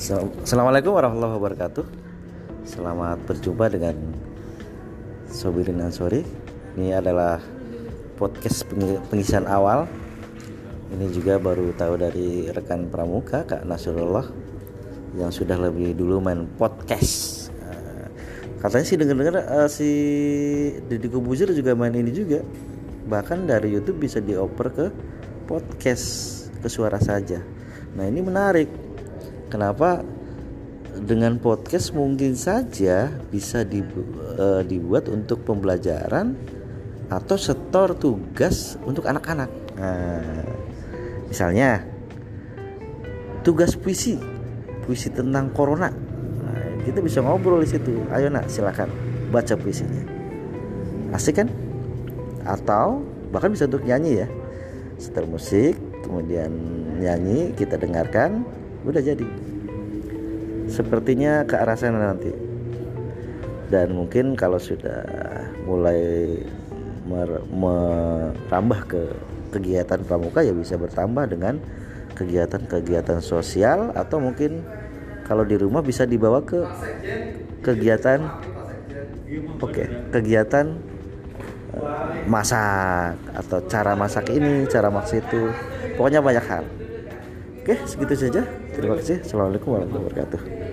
Assalamualaikum warahmatullahi wabarakatuh. Selamat berjumpa dengan Sobirin Ansori Ini adalah podcast pengisian awal. Ini juga baru tahu dari rekan pramuka Kak Nasrullah Yang sudah lebih dulu main podcast. Eh, Katanya sih dengar-dengar uh, si Deddy Kobuzer juga main ini juga. Bahkan dari Youtube bisa dioper ke podcast ke suara saja. Nah ini menarik Kenapa dengan podcast mungkin saja bisa dibu uh, dibuat untuk pembelajaran atau setor tugas untuk anak-anak. Nah, misalnya tugas puisi, puisi tentang corona. Nah, kita bisa ngobrol di situ. Ayo nak, silakan baca puisinya. Asik kan? Atau bahkan bisa untuk nyanyi ya. Setel musik, kemudian nyanyi, kita dengarkan, udah jadi. Sepertinya ke arah sana nanti. Dan mungkin kalau sudah mulai merambah ke kegiatan pramuka ya bisa bertambah dengan kegiatan-kegiatan sosial atau mungkin kalau di rumah bisa dibawa ke kegiatan oke okay, kegiatan eh, masak atau cara masak ini cara masak itu. Pokoknya banyak hal Oke, segitu saja. Terima kasih. Assalamualaikum warahmatullahi wabarakatuh.